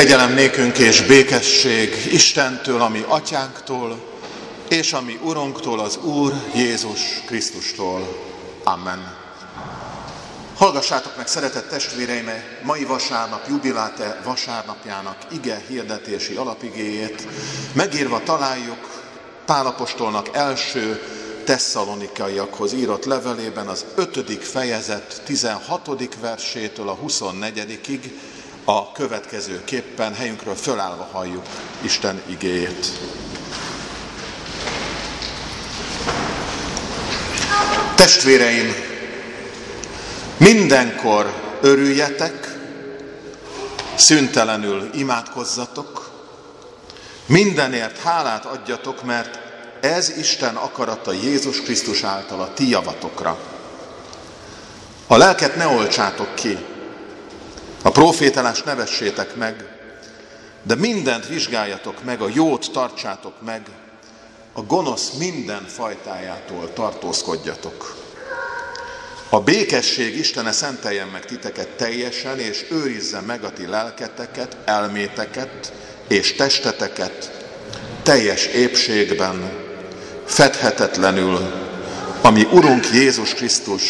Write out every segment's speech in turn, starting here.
Kegyelem nékünk és békesség Istentől, ami atyánktól, és ami Urunktól, az Úr Jézus Krisztustól. Amen. Hallgassátok meg, szeretett testvéreim, mai vasárnap, jubiláte vasárnapjának ige hirdetési alapigéjét. Megírva találjuk Pálapostolnak első tesszalonikaiakhoz írott levelében az 5. fejezet 16. versétől a 24 a következő képpen helyünkről fölállva halljuk Isten igéjét. Testvéreim, mindenkor örüljetek, szüntelenül imádkozzatok, mindenért hálát adjatok, mert ez Isten akarata Jézus Krisztus által a ti javatokra. A lelket ne olcsátok ki, a profétálást ne vessétek meg, de mindent vizsgáljatok meg, a jót tartsátok meg, a gonosz minden fajtájától tartózkodjatok. A békesség Istene szenteljen meg titeket teljesen, és őrizze meg a ti lelketeket, elméteket és testeteket teljes épségben, fedhetetlenül, ami Urunk Jézus Krisztus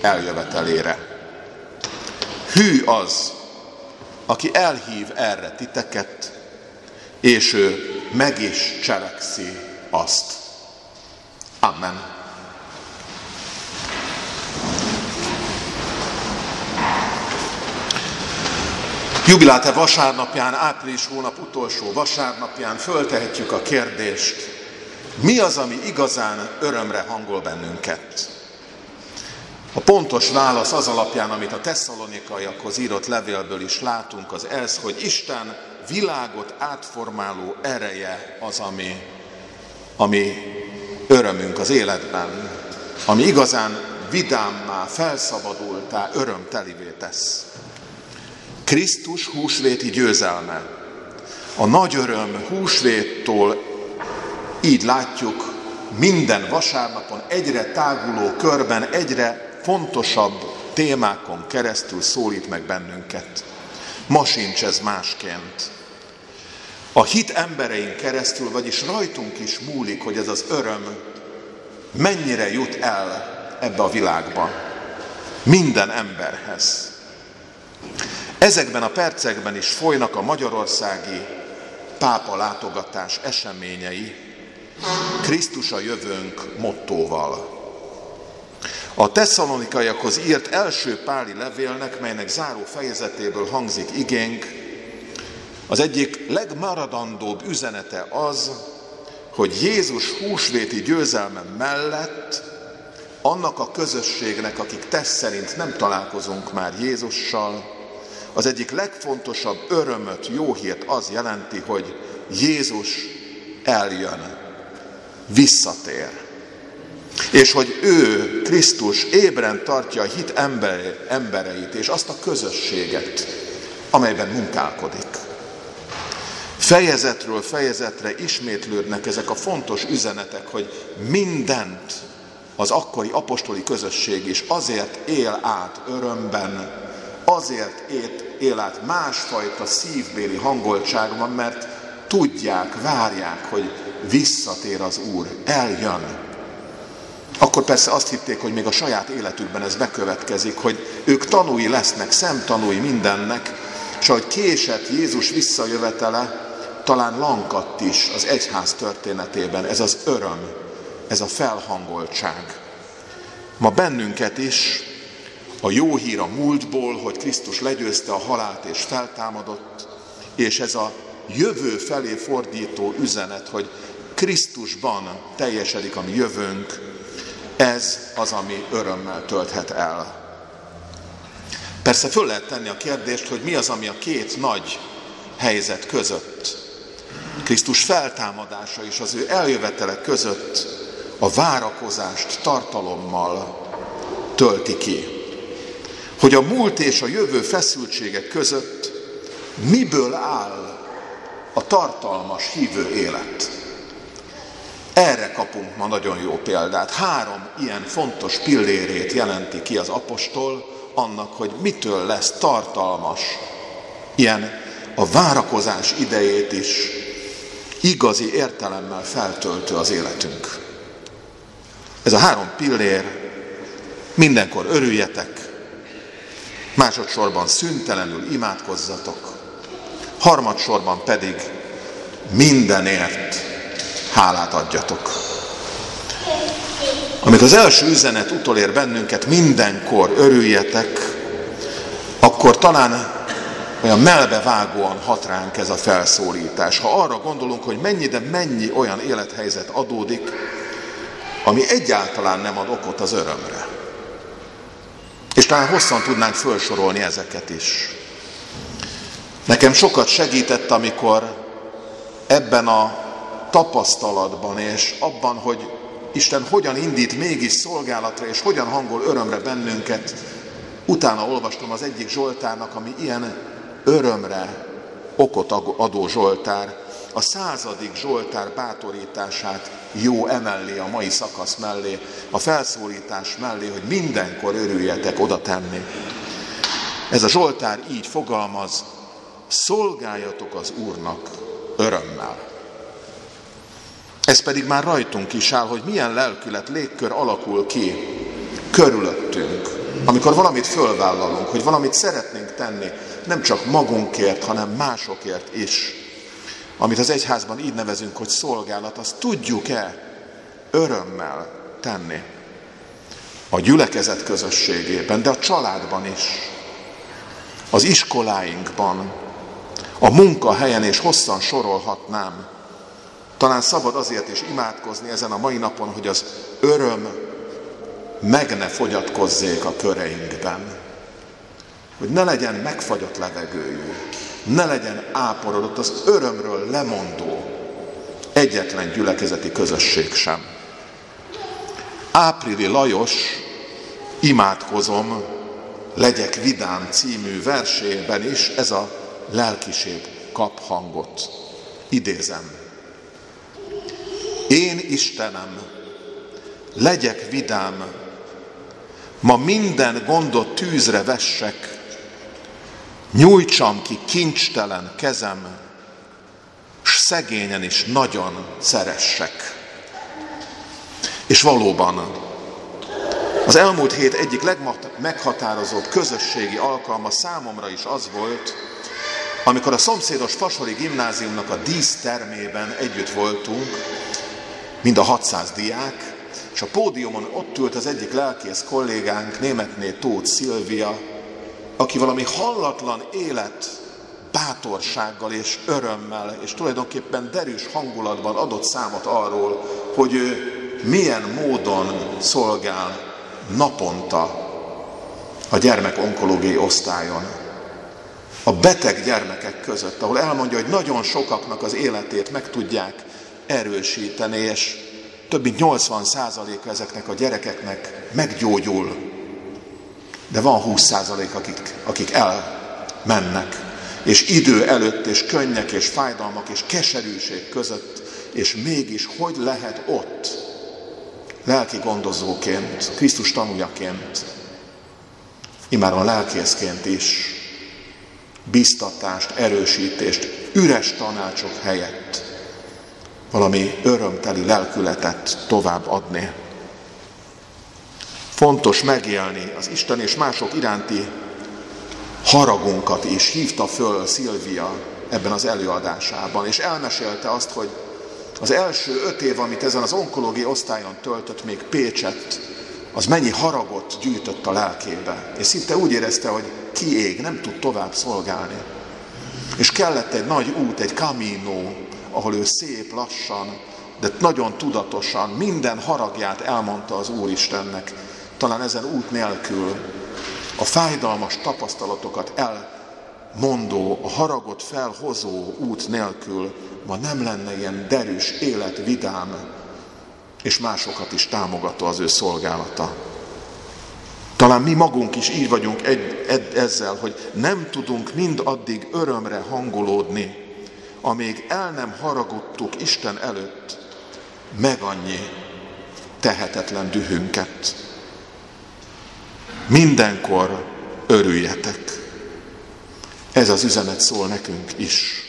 eljövetelére. Hű az, aki elhív erre titeket, és ő meg is cselekszi azt. Amen. Jubiláte vasárnapján, április hónap utolsó vasárnapján föltehetjük a kérdést, mi az, ami igazán örömre hangol bennünket? A pontos válasz az alapján, amit a tesszalonikaiakhoz írott levélből is látunk, az ez, hogy Isten világot átformáló ereje az, ami, ami örömünk az életben, ami igazán vidámmá, felszabadultá, örömtelivé tesz. Krisztus húsvéti győzelme. A nagy öröm húsvéttól így látjuk minden vasárnapon egyre táguló körben, egyre fontosabb témákon keresztül szólít meg bennünket. Ma sincs ez másként. A hit emberein keresztül, vagyis rajtunk is múlik, hogy ez az öröm mennyire jut el ebbe a világba. Minden emberhez. Ezekben a percekben is folynak a magyarországi pápa látogatás eseményei, Krisztus a jövőnk mottóval. A tesszalonikaiakhoz írt első páli levélnek, melynek záró fejezetéből hangzik igénk, az egyik legmaradandóbb üzenete az, hogy Jézus húsvéti győzelme mellett annak a közösségnek, akik tesz szerint nem találkozunk már Jézussal, az egyik legfontosabb örömöt, jó hírt az jelenti, hogy Jézus eljön, visszatér. És hogy ő, Krisztus ébren tartja a hit embereit és azt a közösséget, amelyben munkálkodik. Fejezetről fejezetre ismétlődnek ezek a fontos üzenetek, hogy mindent az akkori apostoli közösség is azért él át örömben, azért él át másfajta szívbéli hangoltságban, mert tudják, várják, hogy visszatér az Úr, eljön. Akkor persze azt hitték, hogy még a saját életükben ez bekövetkezik, hogy ők tanúi lesznek, szemtanúi mindennek, és ahogy késett Jézus visszajövetele, talán lankadt is az egyház történetében ez az öröm, ez a felhangoltság. Ma bennünket is a jó hír a múltból, hogy Krisztus legyőzte a halált és feltámadott, és ez a jövő felé fordító üzenet, hogy Krisztusban teljesedik a mi jövőnk, ez az, ami örömmel tölthet el. Persze föl lehet tenni a kérdést, hogy mi az, ami a két nagy helyzet között, Krisztus feltámadása és az ő eljövetele között a várakozást tartalommal tölti ki hogy a múlt és a jövő feszültségek között miből áll a tartalmas hívő élet. Erre kapunk ma nagyon jó példát. Három ilyen fontos pillérét jelenti ki az apostol annak, hogy mitől lesz tartalmas ilyen a várakozás idejét is igazi értelemmel feltöltő az életünk. Ez a három pillér, mindenkor örüljetek, másodszorban szüntelenül imádkozzatok, harmadsorban pedig mindenért hálát adjatok. Amit az első üzenet utolér bennünket, mindenkor örüljetek, akkor talán olyan melbevágóan hat ránk ez a felszólítás. Ha arra gondolunk, hogy mennyi, de mennyi olyan élethelyzet adódik, ami egyáltalán nem ad okot az örömre. És talán hosszan tudnánk felsorolni ezeket is. Nekem sokat segített, amikor ebben a tapasztalatban és abban, hogy Isten hogyan indít mégis szolgálatra, és hogyan hangol örömre bennünket, utána olvastam az egyik Zsoltárnak, ami ilyen örömre okot adó Zsoltár, a századik Zsoltár bátorítását jó emelli a mai szakasz mellé, a felszólítás mellé, hogy mindenkor örüljetek oda tenni. Ez a Zsoltár így fogalmaz, szolgáljatok az Úrnak örömmel. Ez pedig már rajtunk is áll, hogy milyen lelkület, légkör alakul ki körülöttünk, amikor valamit fölvállalunk, hogy valamit szeretnénk tenni, nem csak magunkért, hanem másokért is. Amit az egyházban így nevezünk, hogy szolgálat, azt tudjuk-e örömmel tenni? A gyülekezet közösségében, de a családban is, az iskoláinkban, a munkahelyen, és hosszan sorolhatnám. Talán szabad azért is imádkozni ezen a mai napon, hogy az öröm meg ne fogyatkozzék a köreinkben. Hogy ne legyen megfagyott levegőjű, ne legyen áporodott az örömről lemondó egyetlen gyülekezeti közösség sem. Áprili Lajos imádkozom, legyek vidám című versében is ez a lelkiség kap hangot. Idézem. Én Istenem, legyek vidám, ma minden gondot tűzre vessek, nyújtsam ki kincstelen kezem, s szegényen is nagyon szeressek. És valóban az elmúlt hét egyik legmeghatározóbb közösségi alkalma számomra is az volt, amikor a szomszédos Fasori gimnáziumnak a dísztermében együtt voltunk, mind a 600 diák, és a pódiumon ott ült az egyik lelkész kollégánk, németné Tóth Szilvia, aki valami hallatlan élet, bátorsággal és örömmel, és tulajdonképpen derűs hangulatban adott számot arról, hogy ő milyen módon szolgál naponta a gyermekonkológiai osztályon. A beteg gyermekek között, ahol elmondja, hogy nagyon sokaknak az életét meg tudják erősíteni, és több mint 80%-a ezeknek a gyerekeknek meggyógyul. De van 20% akik, akik elmennek, és idő előtt, és könnyek, és fájdalmak, és keserűség között, és mégis hogy lehet ott? Lelki gondozóként, Krisztus tanújaként, imáron lelkészként is biztatást, erősítést, üres tanácsok helyett valami örömteli lelkületet tovább adni. Fontos megélni az Isten és mások iránti haragunkat is hívta föl Szilvia ebben az előadásában, és elmesélte azt, hogy az első öt év, amit ezen az onkológiai osztályon töltött még Pécset, az mennyi haragot gyűjtött a lelkébe. És szinte úgy érezte, hogy kiég, nem tud tovább szolgálni. És kellett egy nagy út, egy camino, ahol ő szép, lassan, de nagyon tudatosan minden haragját elmondta az Úristennek. Talán ezen út nélkül a fájdalmas tapasztalatokat elmondó, a haragot felhozó út nélkül ma nem lenne ilyen derűs, élet, vidám, és másokat is támogató az ő szolgálata. Talán mi magunk is így vagyunk egy, egy, ezzel, hogy nem tudunk mind addig örömre hangolódni, amíg el nem haragudtuk Isten előtt meg annyi tehetetlen dühünket. Mindenkor örüljetek. Ez az üzenet szól nekünk is.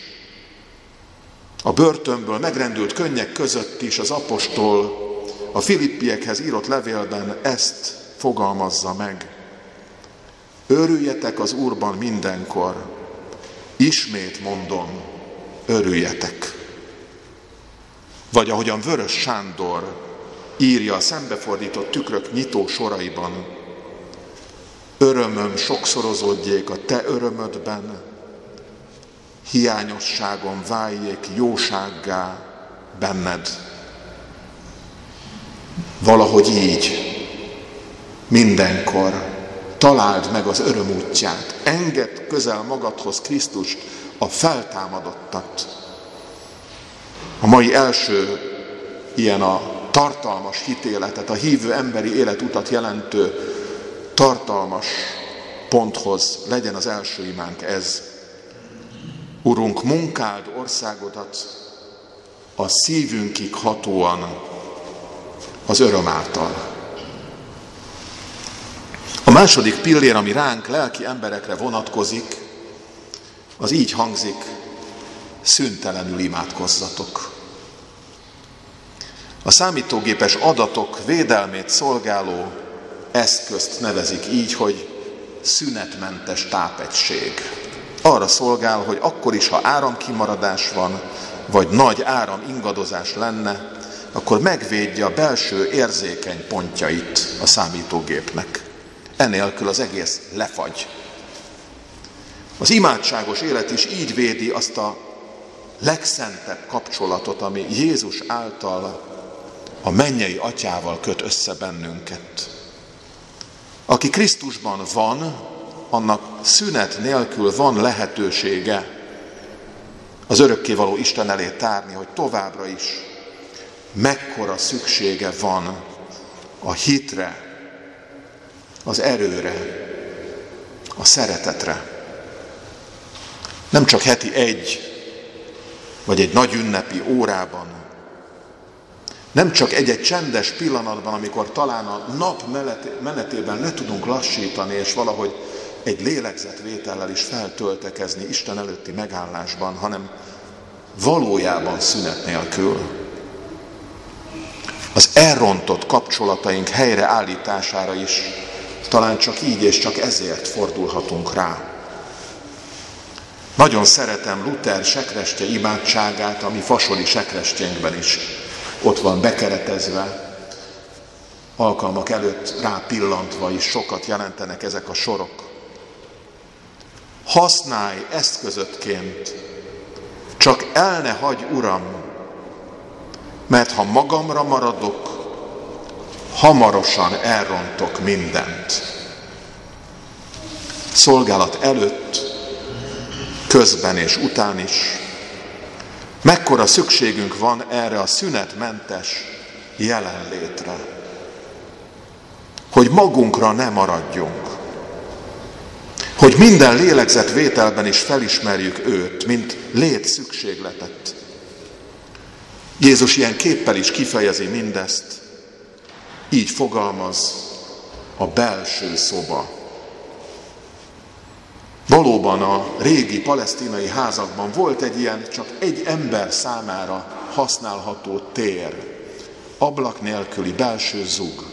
A börtönből megrendült könnyek között is az apostol a filippiekhez írott levélben ezt fogalmazza meg. Örüljetek az Úrban mindenkor. Ismét mondom, örüljetek. Vagy ahogyan Vörös Sándor írja a szembefordított tükrök nyitó soraiban, örömöm sokszorozódjék a te örömödben, hiányosságom váljék jósággá benned. Valahogy így, mindenkor találd meg az öröm útját, engedd közel magadhoz Krisztust, a feltámadottat. A mai első ilyen a tartalmas hitéletet, a hívő emberi életutat jelentő tartalmas ponthoz legyen az első imánk ez. Urunk, munkáld országodat a szívünkig hatóan az öröm által. A második pillér, ami ránk, lelki emberekre vonatkozik, az így hangzik, szüntelenül imádkozzatok. A számítógépes adatok védelmét szolgáló eszközt nevezik így, hogy szünetmentes tápegység. Arra szolgál, hogy akkor is, ha áramkimaradás van, vagy nagy áram ingadozás lenne, akkor megvédje a belső érzékeny pontjait a számítógépnek. Enélkül az egész lefagy. Az imádságos élet is így védi azt a legszentebb kapcsolatot, ami Jézus által a mennyei atyával köt össze bennünket. Aki Krisztusban van, annak szünet nélkül van lehetősége az örökkévaló Isten elé tárni, hogy továbbra is mekkora szüksége van a hitre, az erőre, a szeretetre. Nem csak heti egy, vagy egy nagy ünnepi órában, nem csak egy-egy csendes pillanatban, amikor talán a nap menetében le tudunk lassítani, és valahogy egy lélegzetvétellel is feltöltekezni Isten előtti megállásban, hanem valójában szünet nélkül. Az elrontott kapcsolataink helyreállítására is talán csak így és csak ezért fordulhatunk rá. Nagyon szeretem Luther sekrestje imádságát, ami fasoli sekrestjénkben is ott van bekeretezve, alkalmak előtt rá pillantva is sokat jelentenek ezek a sorok. Használj eszközötként, csak el ne hagy, Uram, mert ha magamra maradok, hamarosan elrontok mindent. Szolgálat előtt, közben és után is. Mekkora szükségünk van erre a szünetmentes jelenlétre. Hogy magunkra ne maradjunk. Hogy minden lélegzetvételben is felismerjük őt, mint lét szükségletet. Jézus ilyen képpel is kifejezi mindezt. Így fogalmaz a belső szoba. Valóban a régi palesztinai házakban volt egy ilyen csak egy ember számára használható tér, ablak nélküli belső zug.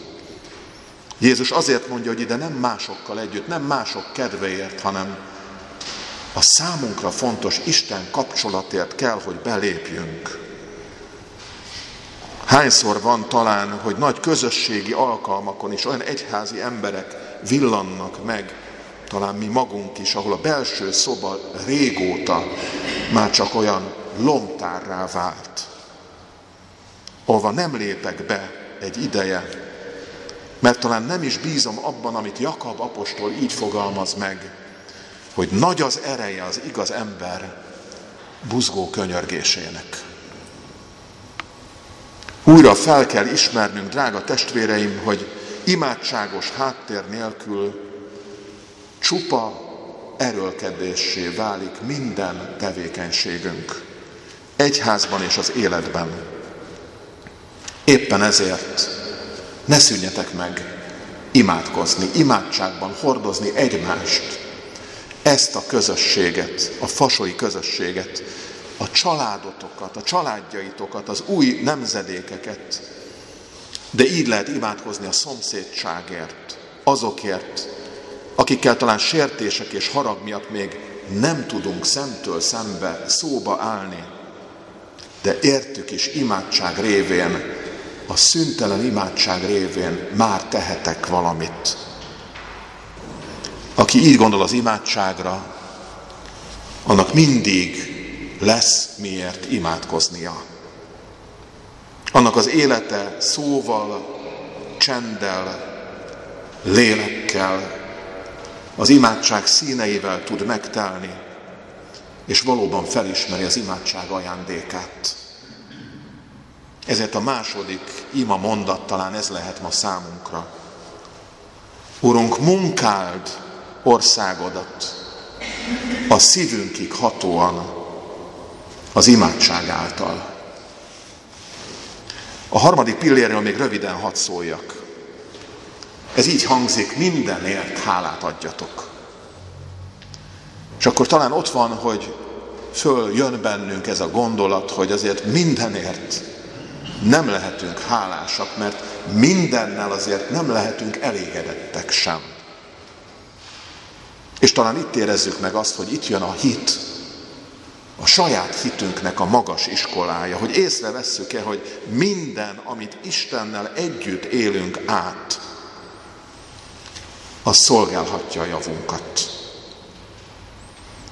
Jézus azért mondja, hogy ide nem másokkal együtt, nem mások kedvéért, hanem a számunkra fontos Isten kapcsolatért kell, hogy belépjünk. Hányszor van talán, hogy nagy közösségi alkalmakon is olyan egyházi emberek villannak meg, talán mi magunk is, ahol a belső szoba régóta már csak olyan lomtárrá vált, ahova nem lépek be egy ideje, mert talán nem is bízom abban, amit Jakab apostol így fogalmaz meg, hogy nagy az ereje az igaz ember buzgó könyörgésének. Újra fel kell ismernünk, drága testvéreim, hogy imádságos háttér nélkül csupa erőlkedéssé válik minden tevékenységünk, egyházban és az életben. Éppen ezért ne szűnjetek meg imádkozni, imádságban hordozni egymást. ezt a közösséget, a fasoi közösséget, a családotokat, a családjaitokat, az új nemzedékeket. De így lehet imádkozni a szomszédságért, azokért, akikkel talán sértések és harag miatt még nem tudunk szemtől szembe szóba állni, de értük is imádság révén, a szüntelen imádság révén már tehetek valamit. Aki így gondol az imádságra, annak mindig lesz miért imádkoznia. Annak az élete szóval, csenddel, lélekkel, az imádság színeivel tud megtelni, és valóban felismeri az imádság ajándékát. Ezért a második ima mondat talán ez lehet ma számunkra. Urunk, munkáld országodat a szívünkig hatóan az imádság által. A harmadik pillérről még röviden hadd szóljak. Ez így hangzik, mindenért hálát adjatok. És akkor talán ott van, hogy följön bennünk ez a gondolat, hogy azért mindenért nem lehetünk hálásak, mert mindennel azért nem lehetünk elégedettek sem. És talán itt érezzük meg azt, hogy itt jön a hit, a saját hitünknek a magas iskolája, hogy észrevesszük-e, hogy minden, amit Istennel együtt élünk át, az szolgálhatja a javunkat.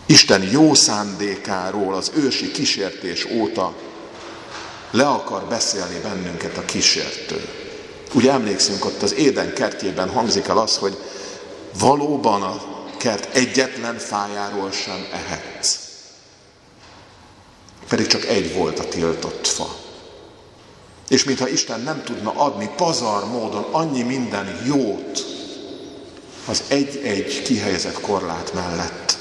Isten jó szándékáról az ősi kísértés óta le akar beszélni bennünket a kísértő. Ugye emlékszünk, ott az Éden kertjében hangzik el az, hogy valóban a kert egyetlen fájáról sem ehetsz. Pedig csak egy volt a tiltott fa. És mintha Isten nem tudna adni pazar módon annyi minden jót az egy-egy kihelyezett korlát mellett.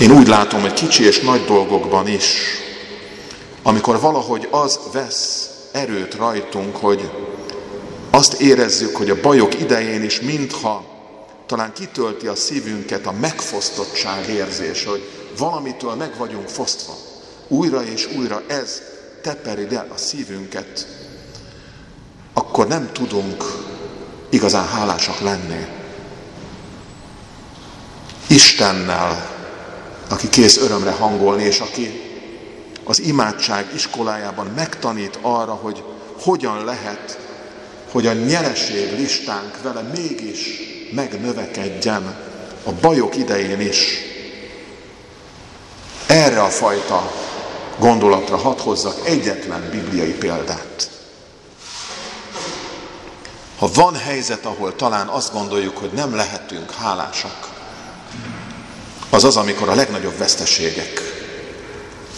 Én úgy látom, hogy kicsi és nagy dolgokban is, amikor valahogy az vesz erőt rajtunk, hogy azt érezzük, hogy a bajok idején is mintha talán kitölti a szívünket a megfosztottság érzés, hogy valamitől meg vagyunk fosztva. Újra és újra ez teperi le a szívünket, akkor nem tudunk igazán hálásak lenni. Istennel, aki kész örömre hangolni, és aki az imádság iskolájában megtanít arra, hogy hogyan lehet, hogy a nyereség listánk vele mégis megnövekedjen a bajok idején is. Erre a fajta gondolatra hadd hozzak egyetlen bibliai példát. Ha van helyzet, ahol talán azt gondoljuk, hogy nem lehetünk hálásak, az az, amikor a legnagyobb veszteségek,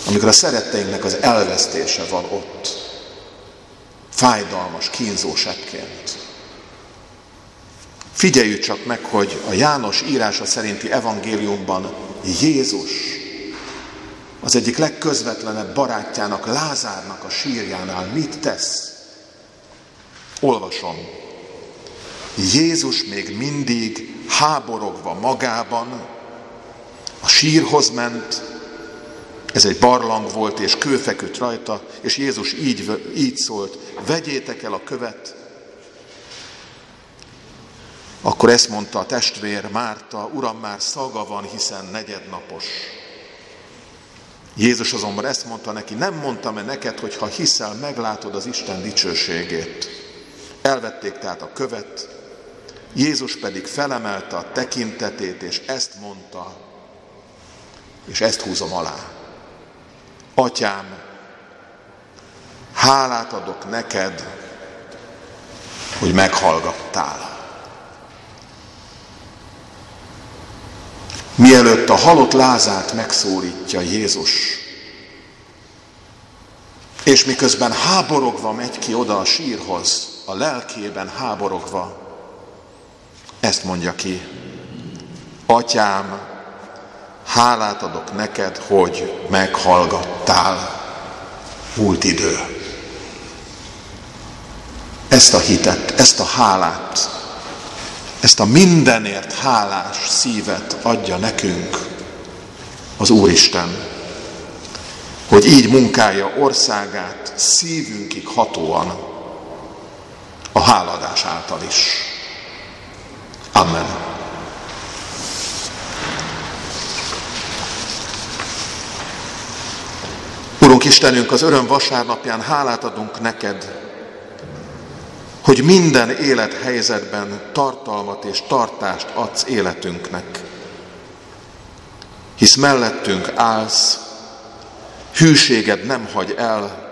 amikor a szeretteinknek az elvesztése van ott, fájdalmas, kínzó sepként. Figyeljük csak meg, hogy a János írása szerinti evangéliumban Jézus az egyik legközvetlenebb barátjának, Lázárnak a sírjánál mit tesz? Olvasom. Jézus még mindig háborogva magában a sírhoz ment, ez egy barlang volt, és kő feküdt rajta, és Jézus így, így szólt, vegyétek el a követ. Akkor ezt mondta a testvér Márta, Uram, már szaga van, hiszen negyednapos. Jézus azonban ezt mondta neki, nem mondtam-e neked, hogy ha hiszel, meglátod az Isten dicsőségét. Elvették tehát a követ, Jézus pedig felemelte a tekintetét, és ezt mondta, és ezt húzom alá. Atyám, hálát adok neked, hogy meghallgattál. Mielőtt a halott Lázárt megszólítja Jézus, és miközben háborogva megy ki oda a sírhoz, a lelkében háborogva, ezt mondja ki, Atyám, hálát adok neked, hogy meghallgattál múlt idő. Ezt a hitet, ezt a hálát ezt a mindenért hálás szívet adja nekünk az Úristen, hogy így munkálja országát szívünkig hatóan a háladás által is. Amen. Urunk Istenünk, az öröm vasárnapján hálát adunk neked, hogy minden élethelyzetben tartalmat és tartást adsz életünknek. Hisz mellettünk állsz, hűséged nem hagy el,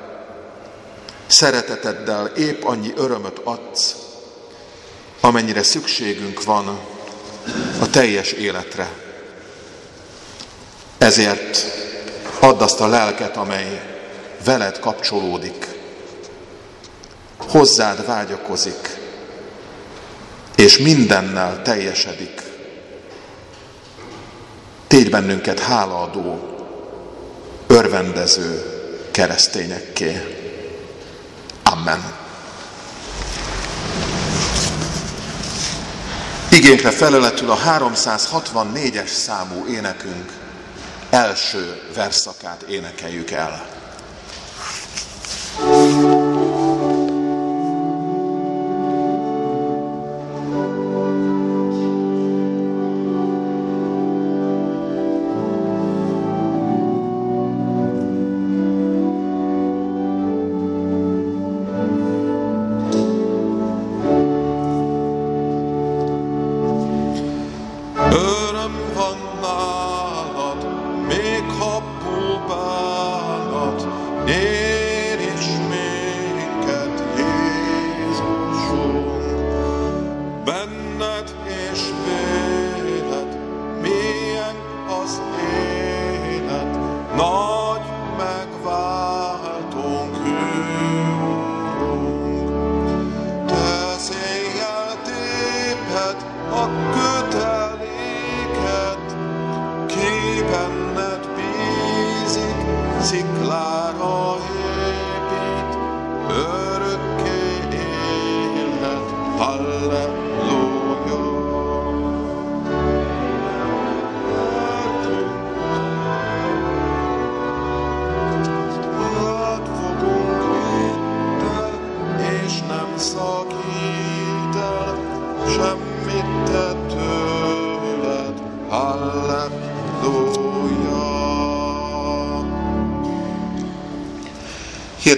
szereteteddel épp annyi örömöt adsz, amennyire szükségünk van a teljes életre. Ezért add azt a lelket, amely veled kapcsolódik, hozzád vágyakozik, és mindennel teljesedik. Tégy bennünket hálaadó, örvendező keresztényekké. Amen. Igénkre felületül a 364-es számú énekünk első verszakát énekeljük el.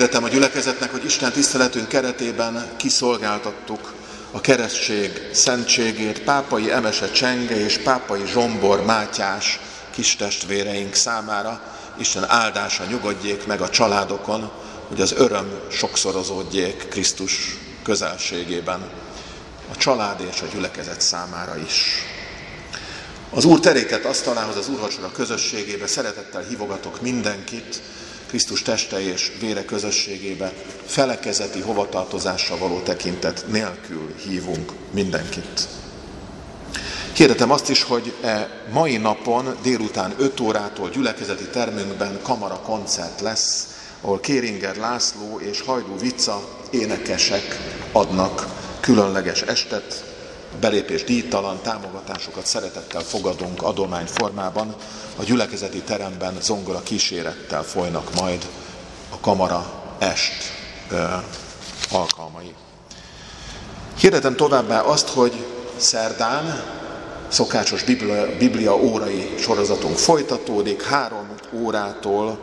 Hirdetem a gyülekezetnek, hogy Isten tiszteletünk keretében kiszolgáltattuk a keresztség szentségét pápai Emese Csenge és pápai Zsombor Mátyás kistestvéreink számára. Isten áldása nyugodjék meg a családokon, hogy az öröm sokszorozódjék Krisztus közelségében a család és a gyülekezet számára is. Az Úr teréket asztalához, az Úrvacsora közösségébe szeretettel hívogatok mindenkit, Krisztus teste és vére közösségébe felekezeti hovatartozással való tekintet nélkül hívunk mindenkit. Hirdetem azt is, hogy e mai napon délután 5 órától gyülekezeti termünkben kamara koncert lesz, ahol Kéringer László és Hajdú Vica énekesek adnak különleges estet, belépés díjtalan támogatásokat szeretettel fogadunk adomány formában. A gyülekezeti teremben zongora kísérettel folynak majd a kamara est ö, alkalmai. Hirdetem továbbá azt, hogy szerdán szokásos biblia, biblia órai sorozatunk folytatódik, három órától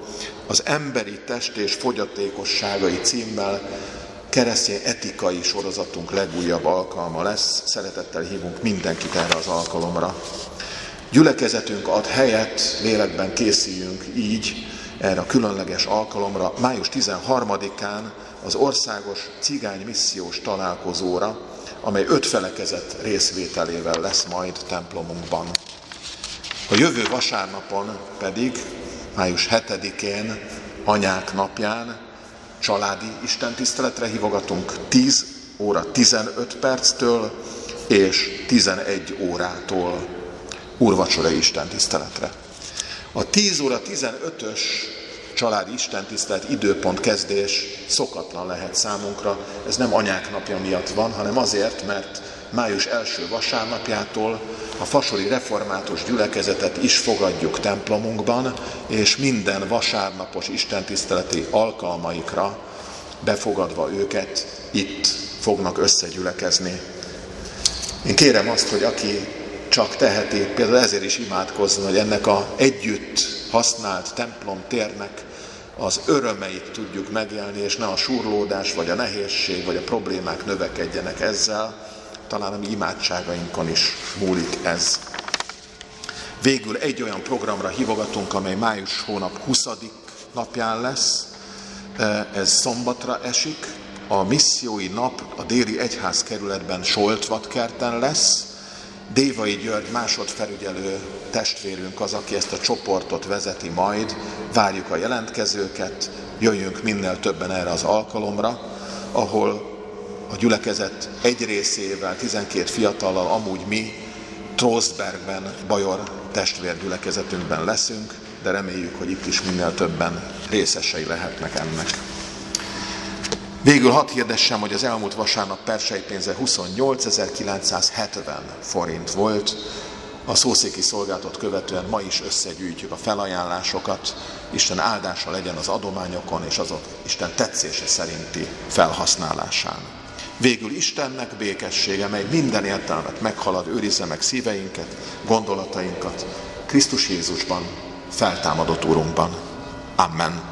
az emberi test és fogyatékosságai címmel keresztény etikai sorozatunk legújabb alkalma lesz. Szeretettel hívunk mindenkit erre az alkalomra. Gyülekezetünk ad helyet, lélekben készüljünk így erre a különleges alkalomra. Május 13-án az országos cigány missziós találkozóra, amely öt felekezet részvételével lesz majd templomunkban. A jövő vasárnapon pedig, május 7-én, anyák napján családi istentiszteletre hívogatunk 10 óra 15 perctől és 11 órától úrvacsorai istentiszteletre. A 10 óra 15-ös családi istentisztelet időpont kezdés szokatlan lehet számunkra. Ez nem anyák napja miatt van, hanem azért, mert május első vasárnapjától a fasori református gyülekezetet is fogadjuk templomunkban, és minden vasárnapos istentiszteleti alkalmaikra befogadva őket itt fognak összegyülekezni. Én kérem azt, hogy aki csak teheti, például ezért is imádkozzon, hogy ennek a együtt használt templom térnek az örömeit tudjuk megélni, és ne a surlódás, vagy a nehézség, vagy a problémák növekedjenek ezzel, talán a mi imádságainkon is múlik ez. Végül egy olyan programra hívogatunk, amely május hónap 20. napján lesz, ez szombatra esik, a missziói nap a déli egyház kerületben Soltvatkerten lesz, Dévai György másodfelügyelő testvérünk az, aki ezt a csoportot vezeti majd. Várjuk a jelentkezőket, jöjjünk minél többen erre az alkalomra, ahol a gyülekezet egy részével, 12 fiatallal amúgy mi Trostbergben, Bajor testvérgyülekezetünkben leszünk, de reméljük, hogy itt is minél többen részesei lehetnek ennek. Végül hadd hirdessem, hogy az elmúlt vasárnap persei pénze 28.970 forint volt. A szószéki szolgálatot követően ma is összegyűjtjük a felajánlásokat. Isten áldása legyen az adományokon és azok Isten tetszése szerinti felhasználásán. Végül Istennek békessége, mely minden értelmet meghalad, őrizze meg szíveinket, gondolatainkat, Krisztus Jézusban, feltámadott Urunkban. Amen.